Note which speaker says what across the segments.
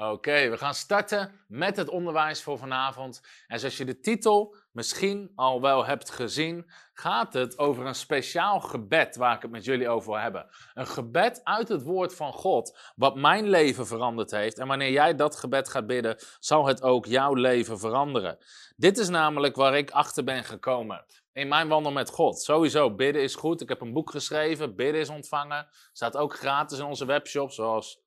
Speaker 1: Oké, we gaan starten met het onderwijs voor vanavond. En zoals je de titel misschien al wel hebt gezien, gaat het over een speciaal gebed waar ik het met jullie over wil hebben. Een gebed uit het woord van God, wat mijn leven veranderd heeft. En wanneer jij dat gebed gaat bidden, zal het ook jouw leven veranderen. Dit is namelijk waar ik achter ben gekomen. In mijn wandel met God. Sowieso, bidden is goed. Ik heb een boek geschreven, bidden is ontvangen. Staat ook gratis in onze webshop, zoals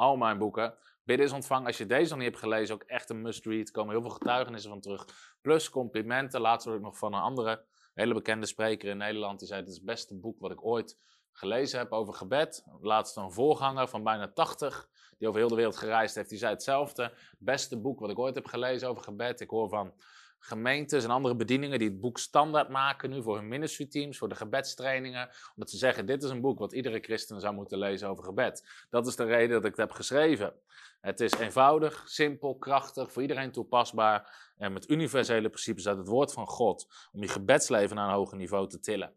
Speaker 1: al mijn boeken. Bidden is ontvangen. Als je deze nog niet hebt gelezen, ook echt een must-read. Er komen heel veel getuigenissen van terug. Plus complimenten. Laatst hoorde ik nog van een andere hele bekende spreker in Nederland. Die zei: Het is het beste boek wat ik ooit gelezen heb over gebed. Laatst een voorganger van bijna 80, die over heel de wereld gereisd heeft. Die zei hetzelfde. Beste boek wat ik ooit heb gelezen over gebed. Ik hoor van gemeentes en andere bedieningen die het boek standaard maken nu voor hun ministry teams, voor de gebedstrainingen. Omdat ze zeggen, dit is een boek wat iedere christen zou moeten lezen over gebed. Dat is de reden dat ik het heb geschreven. Het is eenvoudig, simpel, krachtig, voor iedereen toepasbaar en met universele principes uit het woord van God om je gebedsleven naar een hoger niveau te tillen.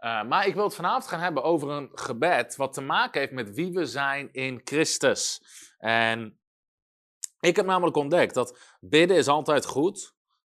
Speaker 1: Uh, maar ik wil het vanavond gaan hebben over een gebed wat te maken heeft met wie we zijn in Christus. En ik heb namelijk ontdekt dat bidden is altijd goed,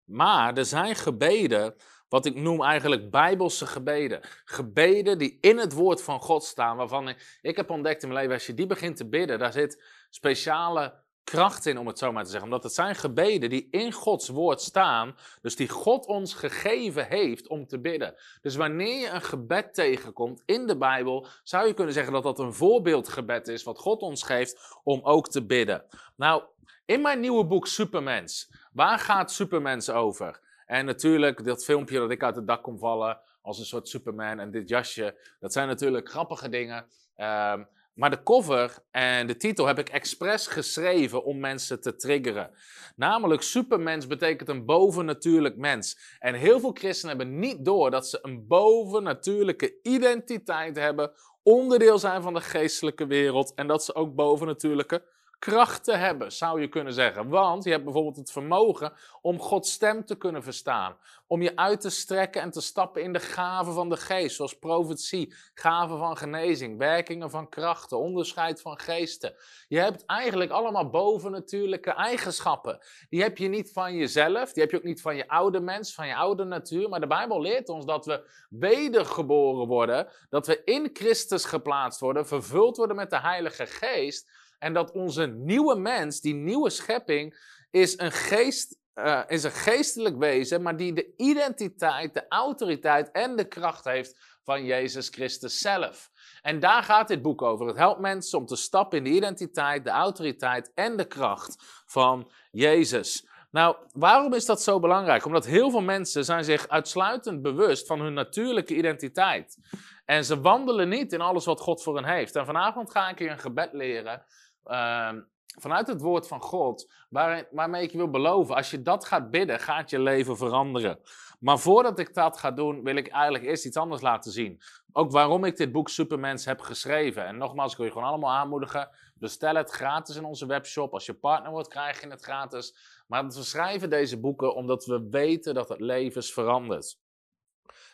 Speaker 1: maar er zijn gebeden, wat ik noem eigenlijk bijbelse gebeden. Gebeden die in het woord van God staan, waarvan ik, ik heb ontdekt in mijn leven, als je die begint te bidden, daar zit speciale kracht in, om het zo maar te zeggen. Omdat het zijn gebeden die in Gods woord staan, dus die God ons gegeven heeft om te bidden. Dus wanneer je een gebed tegenkomt in de Bijbel, zou je kunnen zeggen dat dat een voorbeeldgebed is, wat God ons geeft om ook te bidden. Nou, in mijn nieuwe boek Supermens, waar gaat Supermens over? En natuurlijk, dat filmpje dat ik uit het dak kom vallen als een soort Superman en dit jasje, dat zijn natuurlijk grappige dingen. Ehm, maar de cover en de titel heb ik expres geschreven om mensen te triggeren. Namelijk, supermens betekent een bovennatuurlijk mens. En heel veel christenen hebben niet door dat ze een bovennatuurlijke identiteit hebben, onderdeel zijn van de geestelijke wereld en dat ze ook bovennatuurlijke krachten hebben, zou je kunnen zeggen. Want je hebt bijvoorbeeld het vermogen om Gods stem te kunnen verstaan. Om je uit te strekken en te stappen in de gaven van de geest, zoals profetie, gaven van genezing, werkingen van krachten, onderscheid van geesten. Je hebt eigenlijk allemaal bovennatuurlijke eigenschappen. Die heb je niet van jezelf, die heb je ook niet van je oude mens, van je oude natuur. Maar de Bijbel leert ons dat we wedergeboren worden, dat we in Christus geplaatst worden, vervuld worden met de Heilige Geest. En dat onze nieuwe mens, die nieuwe schepping, is een, geest, uh, is een geestelijk wezen, maar die de identiteit, de autoriteit en de kracht heeft van Jezus Christus zelf. En daar gaat dit boek over. Het helpt mensen om te stappen in de identiteit, de autoriteit en de kracht van Jezus. Nou, waarom is dat zo belangrijk? Omdat heel veel mensen zijn zich uitsluitend bewust van hun natuurlijke identiteit. En ze wandelen niet in alles wat God voor hen heeft. En vanavond ga ik je een gebed leren Ehm, vanuit het woord van God, waar, waarmee ik wil beloven, als je dat gaat bidden, gaat je leven veranderen. Maar voordat ik dat ga doen, wil ik eigenlijk eerst iets anders laten zien. Ook waarom ik dit boek Supermens heb geschreven. En nogmaals, ik wil je gewoon allemaal aanmoedigen. Bestel het gratis in onze webshop. Als je partner wordt, krijg je het gratis. Maar we schrijven deze boeken omdat we weten dat het levens verandert.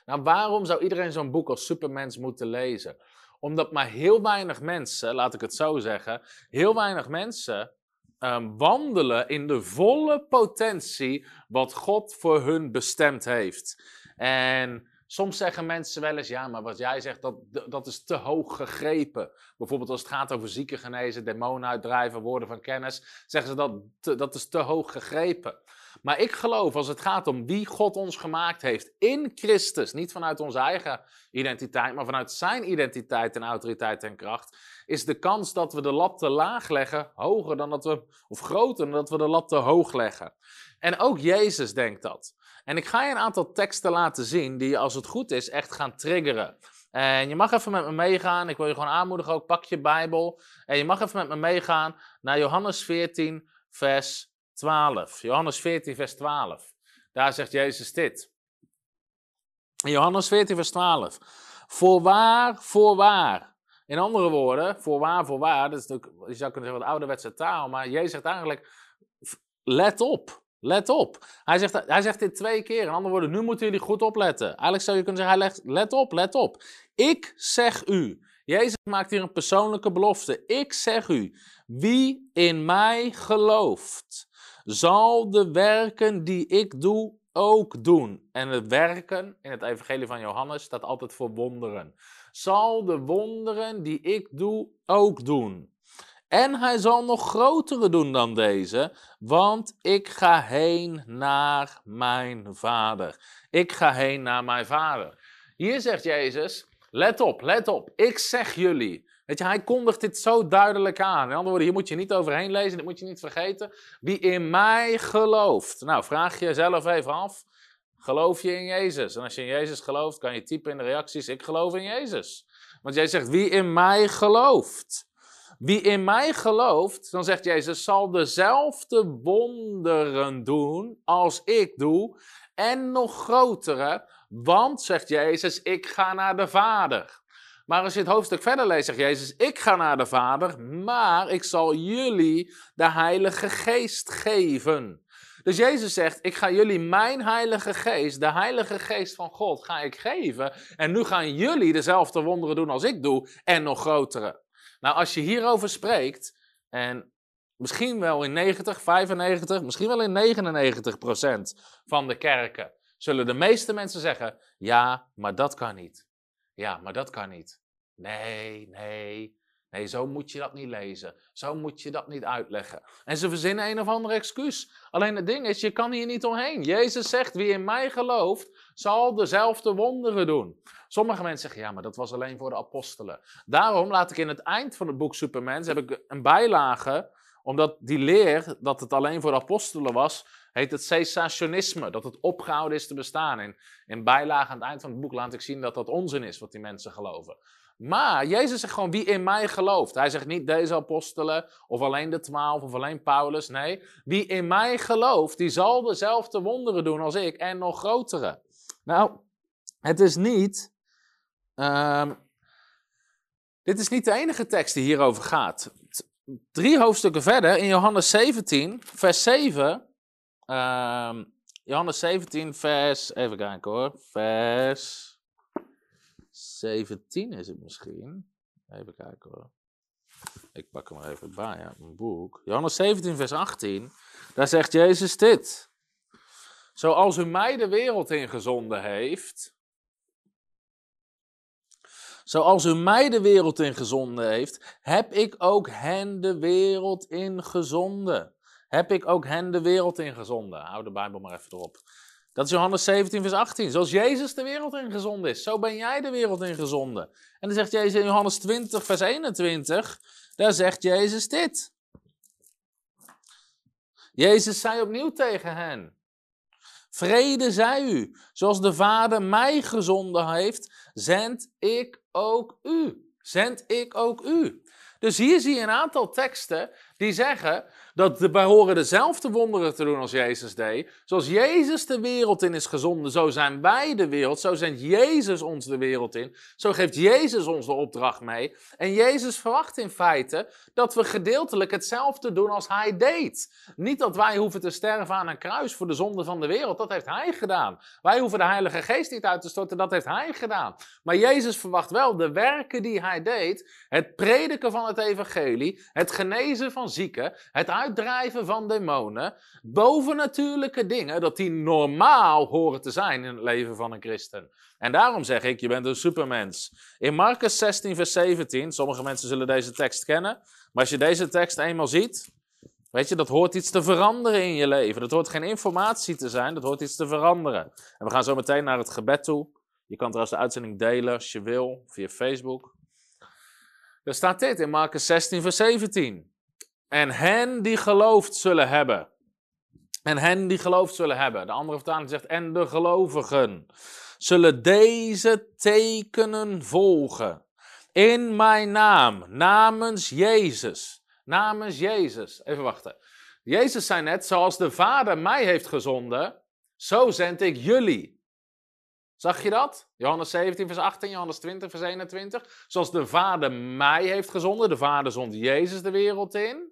Speaker 1: Nou, waarom zou iedereen zo'n boek als Supermens moeten lezen? Omdat maar heel weinig mensen, laat ik het zo zeggen, heel weinig mensen um, wandelen in de volle potentie wat God voor hun bestemd heeft. En soms zeggen mensen wel eens, ja, maar wat jij zegt, dat, dat is te hoog gegrepen. Bijvoorbeeld als het gaat over zieken genezen, demonen uitdrijven, woorden van kennis, zeggen ze dat dat is te hoog gegrepen. Maar ik geloof als het gaat om wie God ons gemaakt heeft in Christus, niet vanuit onze eigen identiteit, maar vanuit zijn identiteit en autoriteit en kracht, is de kans dat we de lat te laag leggen hoger dan dat we, of groter dan dat we de lat te hoog leggen. En ook Jezus denkt dat. En ik ga je een aantal teksten laten zien die als het goed is, echt gaan triggeren. En je mag even met me meegaan. Ik wil je gewoon aanmoedigen ook. Pak je Bijbel. En je mag even met me meegaan naar Johannes 14, vers 12. Johannes 14, vers 12. Daar zegt Jezus dit. Johannes 14, vers 12. Voorwaar, voorwaar. In andere woorden, voorwaar, voorwaar, dat is natuurlijk, je zou kunnen zeggen wat ouderwetse taal, maar Jezus zegt eigenlijk, let op, let op. Hij zegt, hij zegt dit twee keer, in andere woorden, nu moeten jullie goed opletten. Eigenlijk zou je kunnen zeggen, hij legt, let op, let op. Ik zeg u, Jezus maakt hier een persoonlijke belofte. Ik zeg u, wie in mij gelooft, zal de werken die ik doe ook doen. En het werken in het evangelie van Johannes staat altijd voor wonderen. Zal de wonderen die ik doe ook doen. En hij zal nog grotere doen dan deze, want ik ga heen naar mijn vader. Ik ga heen naar mijn vader. Hier zegt Jezus, let op, let op, ik zeg jullie. Weet je, hij kondigt dit zo duidelijk aan. In andere woorden, hier moet je niet overheen lezen, dit moet je niet vergeten. Wie in mij gelooft. Nou, vraag jezelf even af. Geloof je in Jezus? En als je in Jezus gelooft, kan je typen in de reacties: Ik geloof in Jezus. Want jij zegt: Wie in mij gelooft. Wie in mij gelooft, dan zegt Jezus, zal dezelfde wonderen doen als ik doe. En nog grotere, want, zegt Jezus, ik ga naar de Vader. Maar als je het hoofdstuk verder leest, zegt Jezus: Ik ga naar de Vader, maar ik zal jullie de Heilige Geest geven. Dus Jezus zegt: Ik ga jullie mijn Heilige Geest, de Heilige Geest van God, ga ik geven. En nu gaan jullie dezelfde wonderen doen als ik doe en nog grotere. Nou, als je hierover spreekt, en misschien wel in 90, 95, misschien wel in 99 procent van de kerken, zullen de meeste mensen zeggen: Ja, maar dat kan niet. Ja, maar dat kan niet. Nee, nee, nee, zo moet je dat niet lezen. Zo moet je dat niet uitleggen. En ze verzinnen een of ander excuus. Alleen het ding is, je kan hier niet omheen. Jezus zegt, wie in mij gelooft, zal dezelfde wonderen doen. Sommige mensen zeggen, ja, maar dat was alleen voor de apostelen. Daarom laat ik in het eind van het boek Supermens, heb ik een bijlage, omdat die leer dat het alleen voor apostelen was, heet het cessationisme, dat het opgehouden is te bestaan. In, in bijlage aan het eind van het boek laat ik zien dat dat onzin is wat die mensen geloven. Maar Jezus zegt gewoon wie in mij gelooft. Hij zegt niet deze apostelen of alleen de twaalf of alleen Paulus. Nee, wie in mij gelooft, die zal dezelfde wonderen doen als ik en nog grotere. Nou, het is niet. Um, dit is niet de enige tekst die hierover gaat. Drie hoofdstukken verder, in Johannes 17, vers 7. Um, ehm, Johannes 17, vers. Even kijken hoor. Vers. 17 is het misschien. Even kijken hoor. Ik pak hem er even bij, ja, mijn boek. Johannes 17, vers 18. Daar zegt Jezus dit. Zoals u mij de wereld ingezonden heeft. Zoals u mij de wereld ingezonden heeft, heb ik ook hen de wereld ingezonden. Heb ik ook hen de wereld ingezonden. Hou de Bijbel maar even erop. Dat is Johannes 17, vers 18. Zoals Jezus de wereld ingezonden is, zo ben jij de wereld ingezonden. En dan zegt Jezus in Johannes 20, vers 21, daar zegt Jezus dit. Jezus zei opnieuw tegen hen. Vrede zij u, zoals de Vader mij gezonden heeft, zend ik ook u. Zend ik ook u. Dus hier zie je een aantal teksten die zeggen dat wij horen dezelfde wonderen te doen als Jezus deed. Zoals Jezus de wereld in is gezonden, zo zijn wij de wereld. Zo zendt Jezus ons de wereld in. Zo geeft Jezus ons de opdracht mee. En Jezus verwacht in feite dat we gedeeltelijk hetzelfde doen als Hij deed. Niet dat wij hoeven te sterven aan een kruis voor de zonde van de wereld. Dat heeft Hij gedaan. Wij hoeven de Heilige Geest niet uit te storten. Dat heeft Hij gedaan. Maar Jezus verwacht wel de werken die Hij deed. Het prediken van het evangelie. Het genezen van zieken. Het uitdrijven van demonen, bovennatuurlijke dingen, dat die normaal horen te zijn in het leven van een christen. En daarom zeg ik, je bent een supermens. In Marcus 16, vers 17, sommige mensen zullen deze tekst kennen, maar als je deze tekst eenmaal ziet, weet je, dat hoort iets te veranderen in je leven. Dat hoort geen informatie te zijn, dat hoort iets te veranderen. En we gaan zo meteen naar het gebed toe. Je kan trouwens de uitzending delen als je wil, via Facebook. Er staat dit in Marcus 16, vers 17. En hen die geloofd zullen hebben. En hen die geloofd zullen hebben. De andere vertaling zegt, en de gelovigen zullen deze tekenen volgen. In mijn naam, namens Jezus. Namens Jezus. Even wachten. Jezus zei net, zoals de Vader mij heeft gezonden, zo zend ik jullie. Zag je dat? Johannes 17, vers 18, Johannes 20, vers 21. Zoals de Vader mij heeft gezonden, de Vader zond Jezus de wereld in.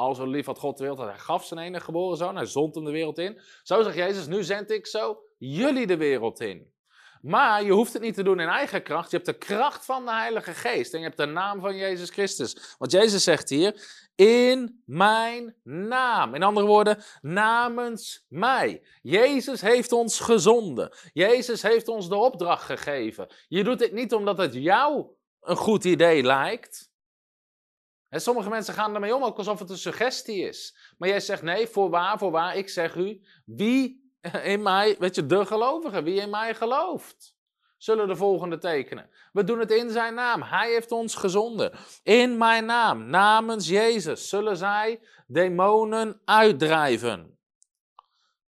Speaker 1: Al zo lief had God de wereld, dat hij gaf zijn enige geboren zoon, hij zond hem de wereld in. Zo zegt Jezus, nu zend ik zo jullie de wereld in. Maar je hoeft het niet te doen in eigen kracht. Je hebt de kracht van de Heilige Geest. En je hebt de naam van Jezus Christus. Want Jezus zegt hier: In mijn naam. In andere woorden, namens mij. Jezus heeft ons gezonden. Jezus heeft ons de opdracht gegeven. Je doet dit niet omdat het jou een goed idee lijkt. En sommige mensen gaan ermee om, alsof het een suggestie is. Maar jij zegt nee, voorwaar, voorwaar, ik zeg u, wie in mij, weet je, de gelovigen, wie in mij gelooft, zullen de volgende tekenen. We doen het in zijn naam. Hij heeft ons gezonden. In mijn naam, namens Jezus, zullen zij demonen uitdrijven.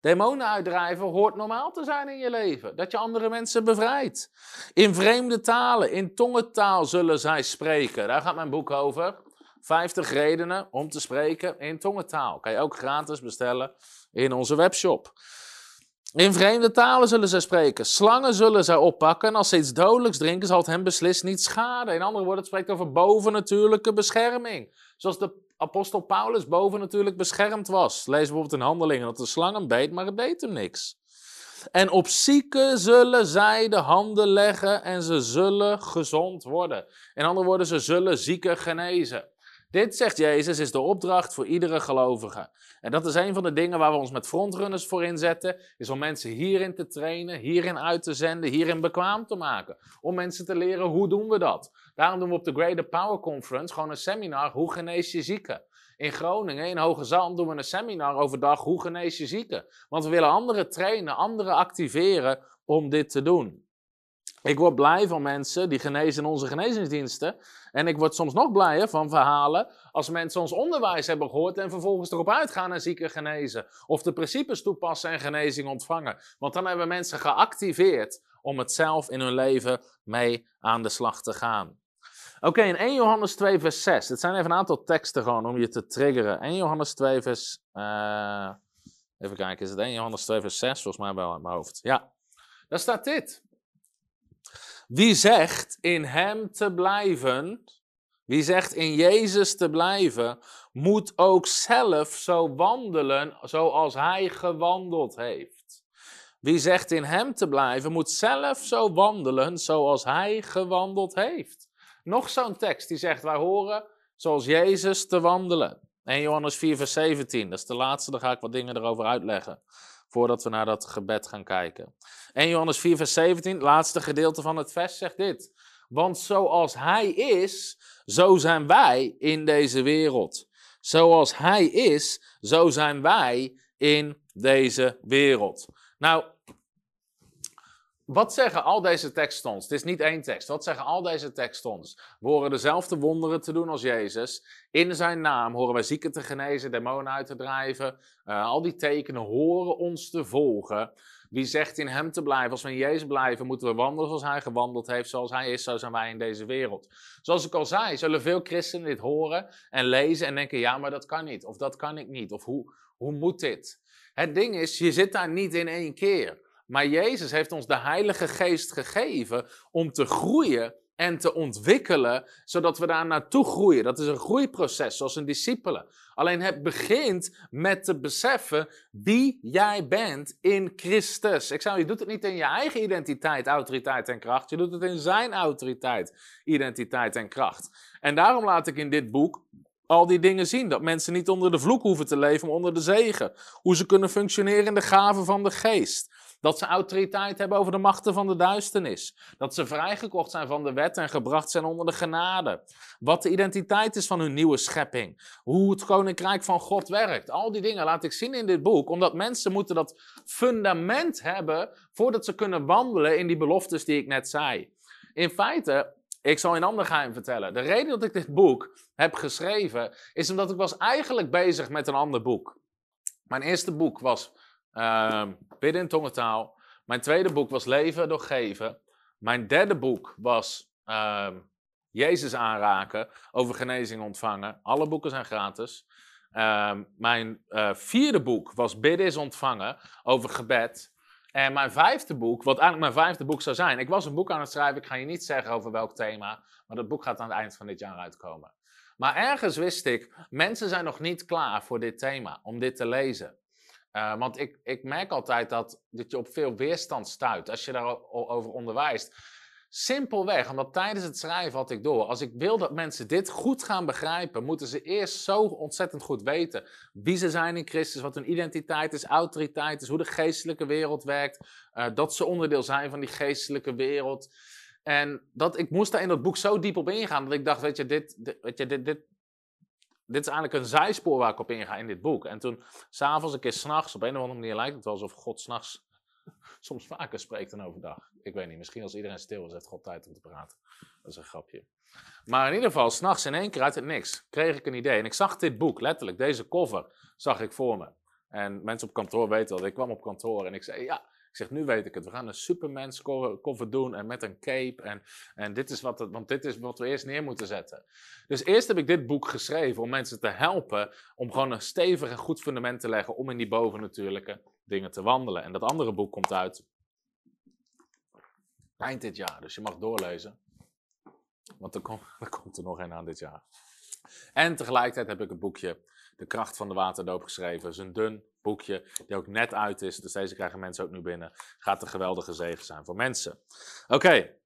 Speaker 1: Demonen uitdrijven hoort normaal te zijn in je leven. Dat je andere mensen bevrijdt. In vreemde talen, in tongentaal zullen zij spreken. Daar gaat mijn boek over. 50 redenen om te spreken in tongentaal. Kan je ook gratis bestellen in onze webshop. In vreemde talen zullen zij spreken. Slangen zullen zij oppakken. En als ze iets dodelijks drinken, zal het hen beslist niet schaden. In andere woorden, het spreekt over bovennatuurlijke bescherming. Zoals de apostel Paulus bovennatuurlijk beschermd was. Lees bijvoorbeeld in Handelingen dat de slang hem beet, maar het deed hem niks. En op zieken zullen zij de handen leggen en ze zullen gezond worden. In andere woorden, ze zullen zieken genezen. Dit, zegt Jezus, is de opdracht voor iedere gelovige. En dat is een van de dingen waar we ons met frontrunners voor inzetten, is om mensen hierin te trainen, hierin uit te zenden, hierin bekwaam te maken. Om mensen te leren, hoe doen we dat? Daarom doen we op de Greater Power Conference gewoon een seminar, hoe genees je zieken? In Groningen, in Hoge Zand, doen we een seminar overdag, hoe genees je zieken? Want we willen anderen trainen, anderen activeren om dit te doen. Ik word blij van mensen die genezen in onze genezingsdiensten. En ik word soms nog blijer van verhalen als mensen ons onderwijs hebben gehoord en vervolgens erop uitgaan en zieken genezen. Of de principes toepassen en genezing ontvangen. Want dan hebben mensen geactiveerd om het zelf in hun leven mee aan de slag te gaan. Oké, in 1 Johannes 2 vers 6. Dit zijn even een aantal teksten gewoon om je te triggeren. 1 Johannes 2 vers... Uh, even kijken, is het 1 Johannes 2 vers 6? Volgens mij wel in mijn hoofd. Ja, daar staat dit. Wie zegt in Hem te blijven, wie zegt in Jezus te blijven, moet ook zelf zo wandelen zoals Hij gewandeld heeft. Wie zegt in Hem te blijven, moet zelf zo wandelen zoals Hij gewandeld heeft. Nog zo'n tekst die zegt, wij horen zoals Jezus te wandelen. 1 Johannes 4, vers 17, dat is de laatste, daar ga ik wat dingen erover uitleggen voordat we naar dat gebed gaan kijken. 1 Johannes 4, vers 17, laatste gedeelte van het vers, zegt dit. Want zoals Hij is, zo zijn wij in deze wereld. Zoals Hij is, zo zijn wij in deze wereld. Nou, wat zeggen al deze teksten ons? Het is niet één tekst. Wat zeggen al deze teksten ons? We horen dezelfde wonderen te doen als Jezus. In zijn naam horen wij zieken te genezen, demonen uit te drijven. Uh, al die tekenen horen ons te volgen. Wie zegt in hem te blijven? Als we in Jezus blijven, moeten we wandelen zoals hij gewandeld heeft. Zoals hij is, zo zijn wij in deze wereld. Zoals ik al zei, zullen veel christenen dit horen en lezen en denken: ja, maar dat kan niet. Of dat kan ik niet. Of hoe, hoe moet dit? Het ding is, je zit daar niet in één keer. Maar Jezus heeft ons de Heilige Geest gegeven om te groeien en te ontwikkelen, zodat we daar naartoe groeien. Dat is een groeiproces, zoals een discipelen. Alleen het begint met te beseffen wie jij bent in Christus. Ik zou, je doet het niet in je eigen identiteit, autoriteit en kracht. Je doet het in zijn autoriteit, identiteit en kracht. En daarom laat ik in dit boek al die dingen zien. Dat mensen niet onder de vloek hoeven te leven, maar onder de zegen. Hoe ze kunnen functioneren in de gaven van de geest. Dat ze autoriteit hebben over de machten van de duisternis. Dat ze vrijgekocht zijn van de wet en gebracht zijn onder de genade. Wat de identiteit is van hun nieuwe schepping. Hoe het koninkrijk van God werkt. Al die dingen laat ik zien in dit boek. Omdat mensen moeten dat fundament hebben voordat ze kunnen wandelen in die beloftes die ik net zei. In feite, ik zal een ander geheim vertellen. De reden dat ik dit boek heb geschreven, is omdat ik was eigenlijk bezig met een ander boek. Mijn eerste boek was uh, Bidden in tongentaal. Mijn tweede boek was Leven door Geven. Mijn derde boek was uh, Jezus aanraken, over genezing ontvangen. Alle boeken zijn gratis. Uh, mijn uh, vierde boek was Bidden is ontvangen, over gebed. En mijn vijfde boek, wat eigenlijk mijn vijfde boek zou zijn. Ik was een boek aan het schrijven, ik ga je niet zeggen over welk thema. Maar dat boek gaat aan het eind van dit jaar uitkomen. Maar ergens wist ik, mensen zijn nog niet klaar voor dit thema, om dit te lezen. Uh, want ik, ik merk altijd dat, dat je op veel weerstand stuit als je daarover onderwijst. Simpelweg, omdat tijdens het schrijven had ik door. Als ik wil dat mensen dit goed gaan begrijpen, moeten ze eerst zo ontzettend goed weten wie ze zijn in Christus, wat hun identiteit is, autoriteit is, hoe de geestelijke wereld werkt, uh, dat ze onderdeel zijn van die geestelijke wereld. En dat, ik moest daar in dat boek zo diep op ingaan, dat ik dacht, weet je, dit weet je, dit, dit, dit is eigenlijk een zijspoor waar ik op inga in dit boek. En toen, s'avonds, een keer s'nachts, op een of andere manier lijkt het wel alsof God s'nachts soms vaker spreekt dan overdag. Ik weet niet, misschien als iedereen stil is, heeft God tijd om te praten. Dat is een grapje. Maar in ieder geval, s'nachts in één keer uit het niks kreeg ik een idee. En ik zag dit boek, letterlijk, deze cover, zag ik voor me. En mensen op kantoor weten dat. Ik kwam op kantoor en ik zei, ja, ik zeg, nu weet ik het. We gaan een Superman cover doen en met een cape. En, en dit is wat het, want dit is wat we eerst neer moeten zetten. Dus eerst heb ik dit boek geschreven om mensen te helpen om gewoon een stevig en goed fundament te leggen om in die bovennatuurlijke dingen te wandelen. En dat andere boek komt uit eind dit jaar, dus je mag doorlezen. Want er, komt er nog een aan dit jaar. En tegelijkertijd heb ik het boekje De kracht van de waterdoop geschreven. Het is een dun boekje die ook net uit is, dus deze krijgen mensen ook nu binnen. Gaat een geweldige zegen zijn voor mensen. Oké,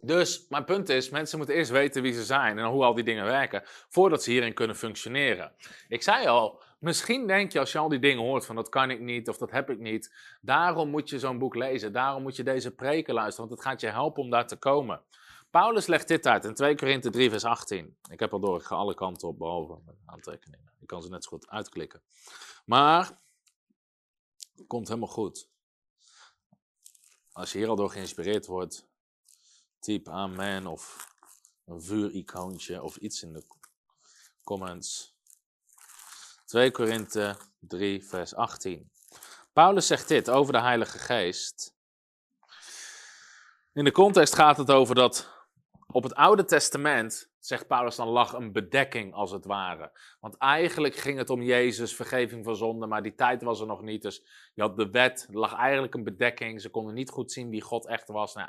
Speaker 1: dus mijn punt is, mensen moeten eerst weten wie ze zijn en hoe al die dingen werken, voordat ze hierin kunnen functioneren. Ik zei al, misschien denk je als je al die dingen hoort van dat kan ik niet of dat heb ik niet, daarom moet je zo'n boek lezen, daarom moet je deze preken luisteren, want het gaat je helpen om daar te komen. Paulus legt dit uit in 2 Korinthe 3 vers 18. Ik heb al door, ik ga alle kanten op behalve met aantekeningen. Ik kan ze net zo goed uitklikken. Maar, het komt helemaal goed. Als je hier al door geïnspireerd wordt, typ amen of een vuuricoontje of iets in de comments. 2 Korinthe 3, vers 18. Paulus zegt dit over de Heilige Geest. In de context gaat het over dat op het Oude Testament, zegt Paulus dan, lag een bedekking als het ware. Want eigenlijk ging het om Jezus, vergeving van zonde, maar die tijd was er nog niet. Dus je had de wet, er lag eigenlijk een bedekking. Ze konden niet goed zien wie God echt was. Nou,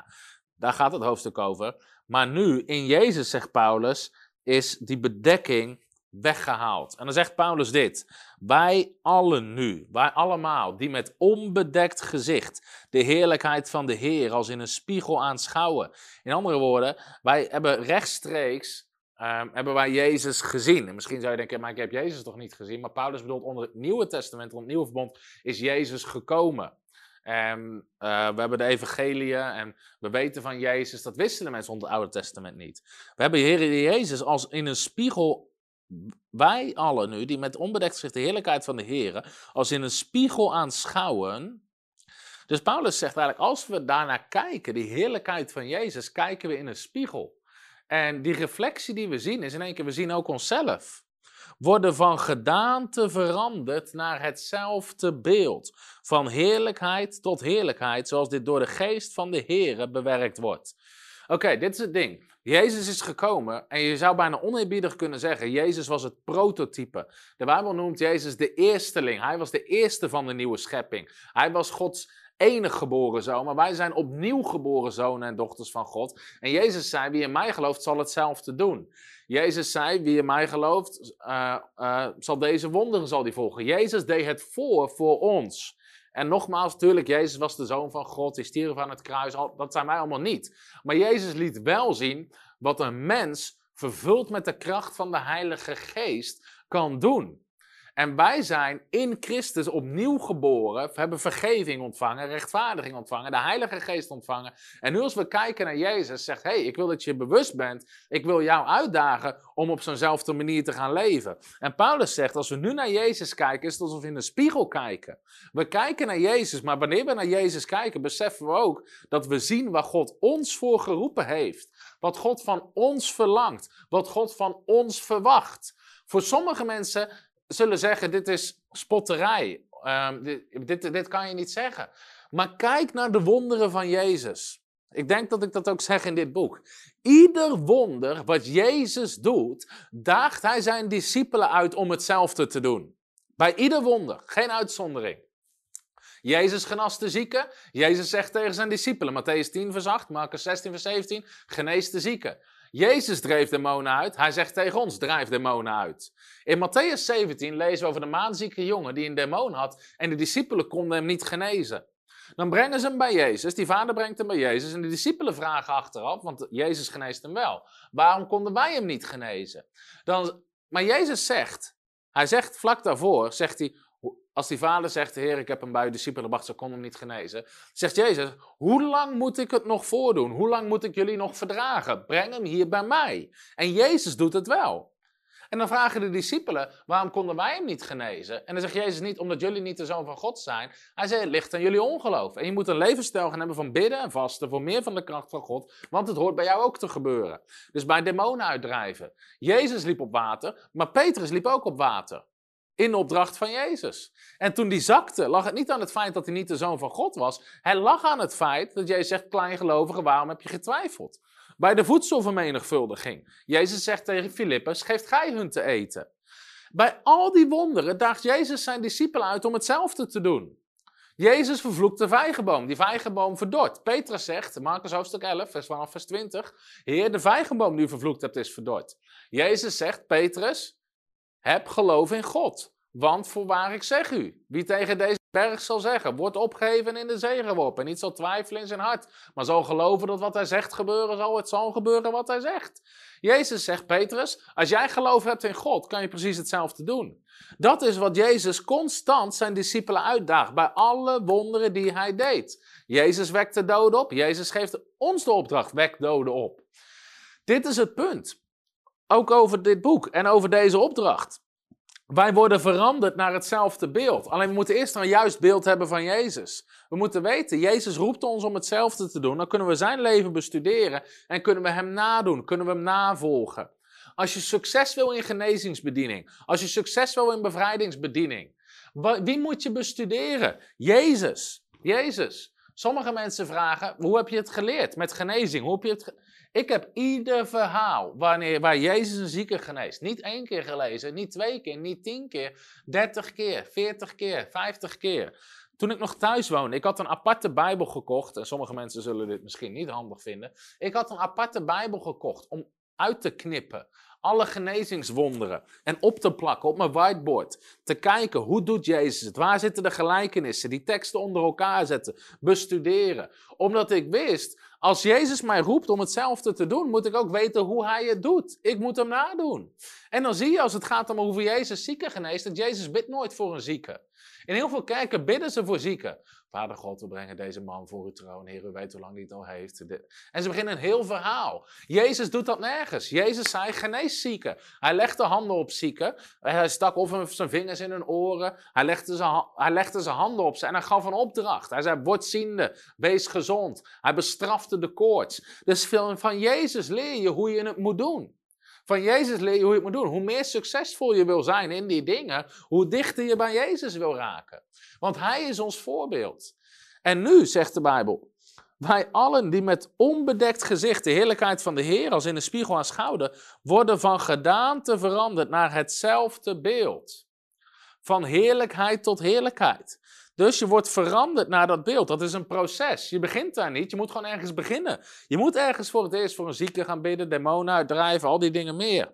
Speaker 1: daar gaat het hoofdstuk over. Maar nu, in Jezus, zegt Paulus, is die bedekking weggehaald. En dan zegt Paulus dit: Wij allen nu, wij allemaal, die met onbedekt gezicht de heerlijkheid van de Heer als in een spiegel aanschouwen. In andere woorden, wij hebben rechtstreeks. Um, hebben wij Jezus gezien? En misschien zou je denken, maar ik heb Jezus toch niet gezien? Maar Paulus bedoelt onder het Nieuwe Testament, onder het Nieuwe Verbond, is Jezus gekomen. En uh, we hebben de evangelie en we weten van Jezus. Dat wisten de mensen onder het Oude Testament niet. We hebben Heer Jezus als in een spiegel wij allen nu, die met onbedekt zich de heerlijkheid van de Heer, als in een spiegel aanschouwen. Dus Paulus zegt eigenlijk, als we daarnaar kijken, die heerlijkheid van Jezus, kijken we in een spiegel. En die reflectie die we zien, is in één keer, we zien ook onszelf. Worden van gedaante veranderd naar hetzelfde beeld. Van heerlijkheid tot heerlijkheid, zoals dit door de geest van de Heer bewerkt wordt. Oké, dit is het ding. Jezus is gekomen en je zou bijna oneerbiedig kunnen zeggen, Jezus was het prototype. De Bijbel noemt Jezus de eersteling. Hij was de eerste van de nieuwe schepping. Hij was Gods enig geboren zoon, maar wij zijn opnieuw geboren zonen en dochters van God. En Jezus zei, wie in mij gelooft, zal hetzelfde doen. Jezus zei, wie in mij gelooft, uh, uh, zal deze wonderen zal die volgen. Jezus deed het voor voor ons. En nogmaals, natuurlijk, Jezus was de zoon van God, die stierf aan het kruis, dat zijn wij allemaal niet. Maar Jezus liet wel zien wat een mens vervuld met de kracht van de Heilige Geest kan doen. En wij zijn in Christus opnieuw geboren, hebben vergeving ontvangen, rechtvaardiging ontvangen, de Heilige Geest ontvangen. En nu als we kijken naar Jezus, zegt, hé, hey, ik wil dat je bewust bent, ik wil jou uitdagen om op zo'nzelfde manier te gaan leven. En Paulus zegt, als we nu naar Jezus kijken, is het alsof we in een spiegel kijken. We kijken naar Jezus, maar wanneer we naar Jezus kijken, beseffen we ook dat we zien waar God ons voor geroepen heeft. Wat God van ons verlangt, wat God van ons verwacht. Voor sommige mensen zullen zeggen: dit is spotterij. Um, dit, dit, dit kan je niet zeggen. Maar kijk naar de wonderen van Jezus. Ik denk dat ik dat ook zeg in dit boek. Ieder wonder wat Jezus doet, daagt hij zijn discipelen uit om hetzelfde te doen. Bij ieder wonder, geen uitzondering. Jezus genas de zieken. Jezus zegt tegen zijn discipelen, Matthäus 10 vers 8, Marcus 16 vers 17, genees de zieken. Jezus dreef demonen uit. Hij zegt tegen ons, drijf demonen uit. In Matthäus 17 lezen we over de maanzieke jongen die een demon had en de discipelen konden hem niet genezen. Dan brengen ze hem bij Jezus, die vader brengt hem bij Jezus en de discipelen vragen achteraf, want Jezus geneest hem wel. Waarom konden wij hem niet genezen? Dan, maar Jezus zegt, hij zegt vlak daarvoor, zegt hij, als die vader zegt, heer, ik heb hem bij uw discipelen ze konden hem niet genezen. Zegt Jezus, hoe lang moet ik het nog voordoen? Hoe lang moet ik jullie nog verdragen? Breng hem hier bij mij. En Jezus doet het wel. En dan vragen de discipelen, waarom konden wij hem niet genezen? En dan zegt Jezus niet, omdat jullie niet de zoon van God zijn. Hij zegt, het ligt aan jullie ongeloof. En je moet een levensstijl gaan hebben van bidden en vasten voor meer van de kracht van God. Want het hoort bij jou ook te gebeuren. Dus bij demonen uitdrijven. Jezus liep op water, maar Petrus liep ook op water. In opdracht van Jezus. En toen die zakte, lag het niet aan het feit dat hij niet de zoon van God was. Hij lag aan het feit dat Jezus zegt, kleingelovige, waarom heb je getwijfeld? Bij de voedselvermenigvuldiging. Jezus zegt tegen Filippus, geeft gij hun te eten. Bij al die wonderen daagt Jezus zijn discipelen uit om hetzelfde te doen. Jezus vervloekt de vijgenboom, die vijgenboom verdort. Petrus zegt, Marcus hoofdstuk 11, vers 12, vers 20, Heer, de vijgenboom die u vervloekt hebt is verdord. Jezus zegt, Petrus, heb geloof in God. Want voorwaar ik zeg u, wie tegen deze berg zal zeggen, wordt opgeheven in de zee geworpen. Niet zal twijfelen in zijn hart, maar zal geloven dat wat hij zegt gebeuren zal, het zal gebeuren wat hij zegt. Jezus zegt, Petrus, als jij geloof hebt in God, kan je precies hetzelfde doen. Dat is wat Jezus constant zijn discipelen uitdaagt, bij alle wonderen die hij deed. Jezus wekt de doden op, Jezus geeft ons de opdracht, wek doden op. Dit is het punt. Ook over dit boek en over deze opdracht. Wij worden veranderd naar hetzelfde beeld. Alleen we moeten eerst een juist beeld hebben van Jezus. We moeten weten, Jezus roept ons om hetzelfde te doen. Dan kunnen we zijn leven bestuderen en kunnen we hem nadoen, kunnen we hem navolgen. Als je succes wil in genezingsbediening, als je succes wil in bevrijdingsbediening, wie moet je bestuderen? Jezus. Jezus. Sommige mensen vragen, hoe heb je het geleerd met genezing? Hoe heb je het ik heb ieder verhaal wanneer, waar Jezus een zieke geneest. Niet één keer gelezen, niet twee keer, niet tien keer, dertig keer, veertig keer, vijftig keer. Toen ik nog thuis woonde, ik had een aparte Bijbel gekocht. En sommige mensen zullen dit misschien niet handig vinden. Ik had een aparte Bijbel gekocht om uit te knippen alle genezingswonderen en op te plakken op mijn whiteboard. Te kijken, hoe doet Jezus het? Waar zitten de gelijkenissen? Die teksten onder elkaar zetten, bestuderen. Omdat ik wist, als Jezus mij roept om hetzelfde te doen, moet ik ook weten hoe hij het doet. Ik moet hem nadoen. En dan zie je als het gaat om hoe Jezus zieken geneest, dat Jezus bidt nooit voor een zieke. In heel veel kerken bidden ze voor zieken. Vader God, we brengen deze man voor uw troon. Heer, u weet hoe lang hij het al heeft. En ze beginnen een heel verhaal. Jezus doet dat nergens. Jezus zei, genees zieken. Hij legde handen op zieken. Hij stak of zijn vingers in hun oren. Hij legde, zijn, hij legde zijn handen op ze en hij gaf een opdracht. Hij zei, word ziende, wees gezond. Hij bestrafte de koorts. Dus van Jezus leer je hoe je het moet doen. Van Jezus leer je hoe je het moet doen. Hoe meer succesvol je wil zijn in die dingen, hoe dichter je bij Jezus wil raken. Want Hij is ons voorbeeld. En nu, zegt de Bijbel, wij allen die met onbedekt gezicht de heerlijkheid van de Heer als in de spiegel aanschouwen, worden van gedaante veranderd naar hetzelfde beeld. Van heerlijkheid tot heerlijkheid. Dus je wordt veranderd naar dat beeld. Dat is een proces. Je begint daar niet. Je moet gewoon ergens beginnen. Je moet ergens voor het eerst voor een zieke gaan bidden, demonen uitdrijven, al die dingen meer.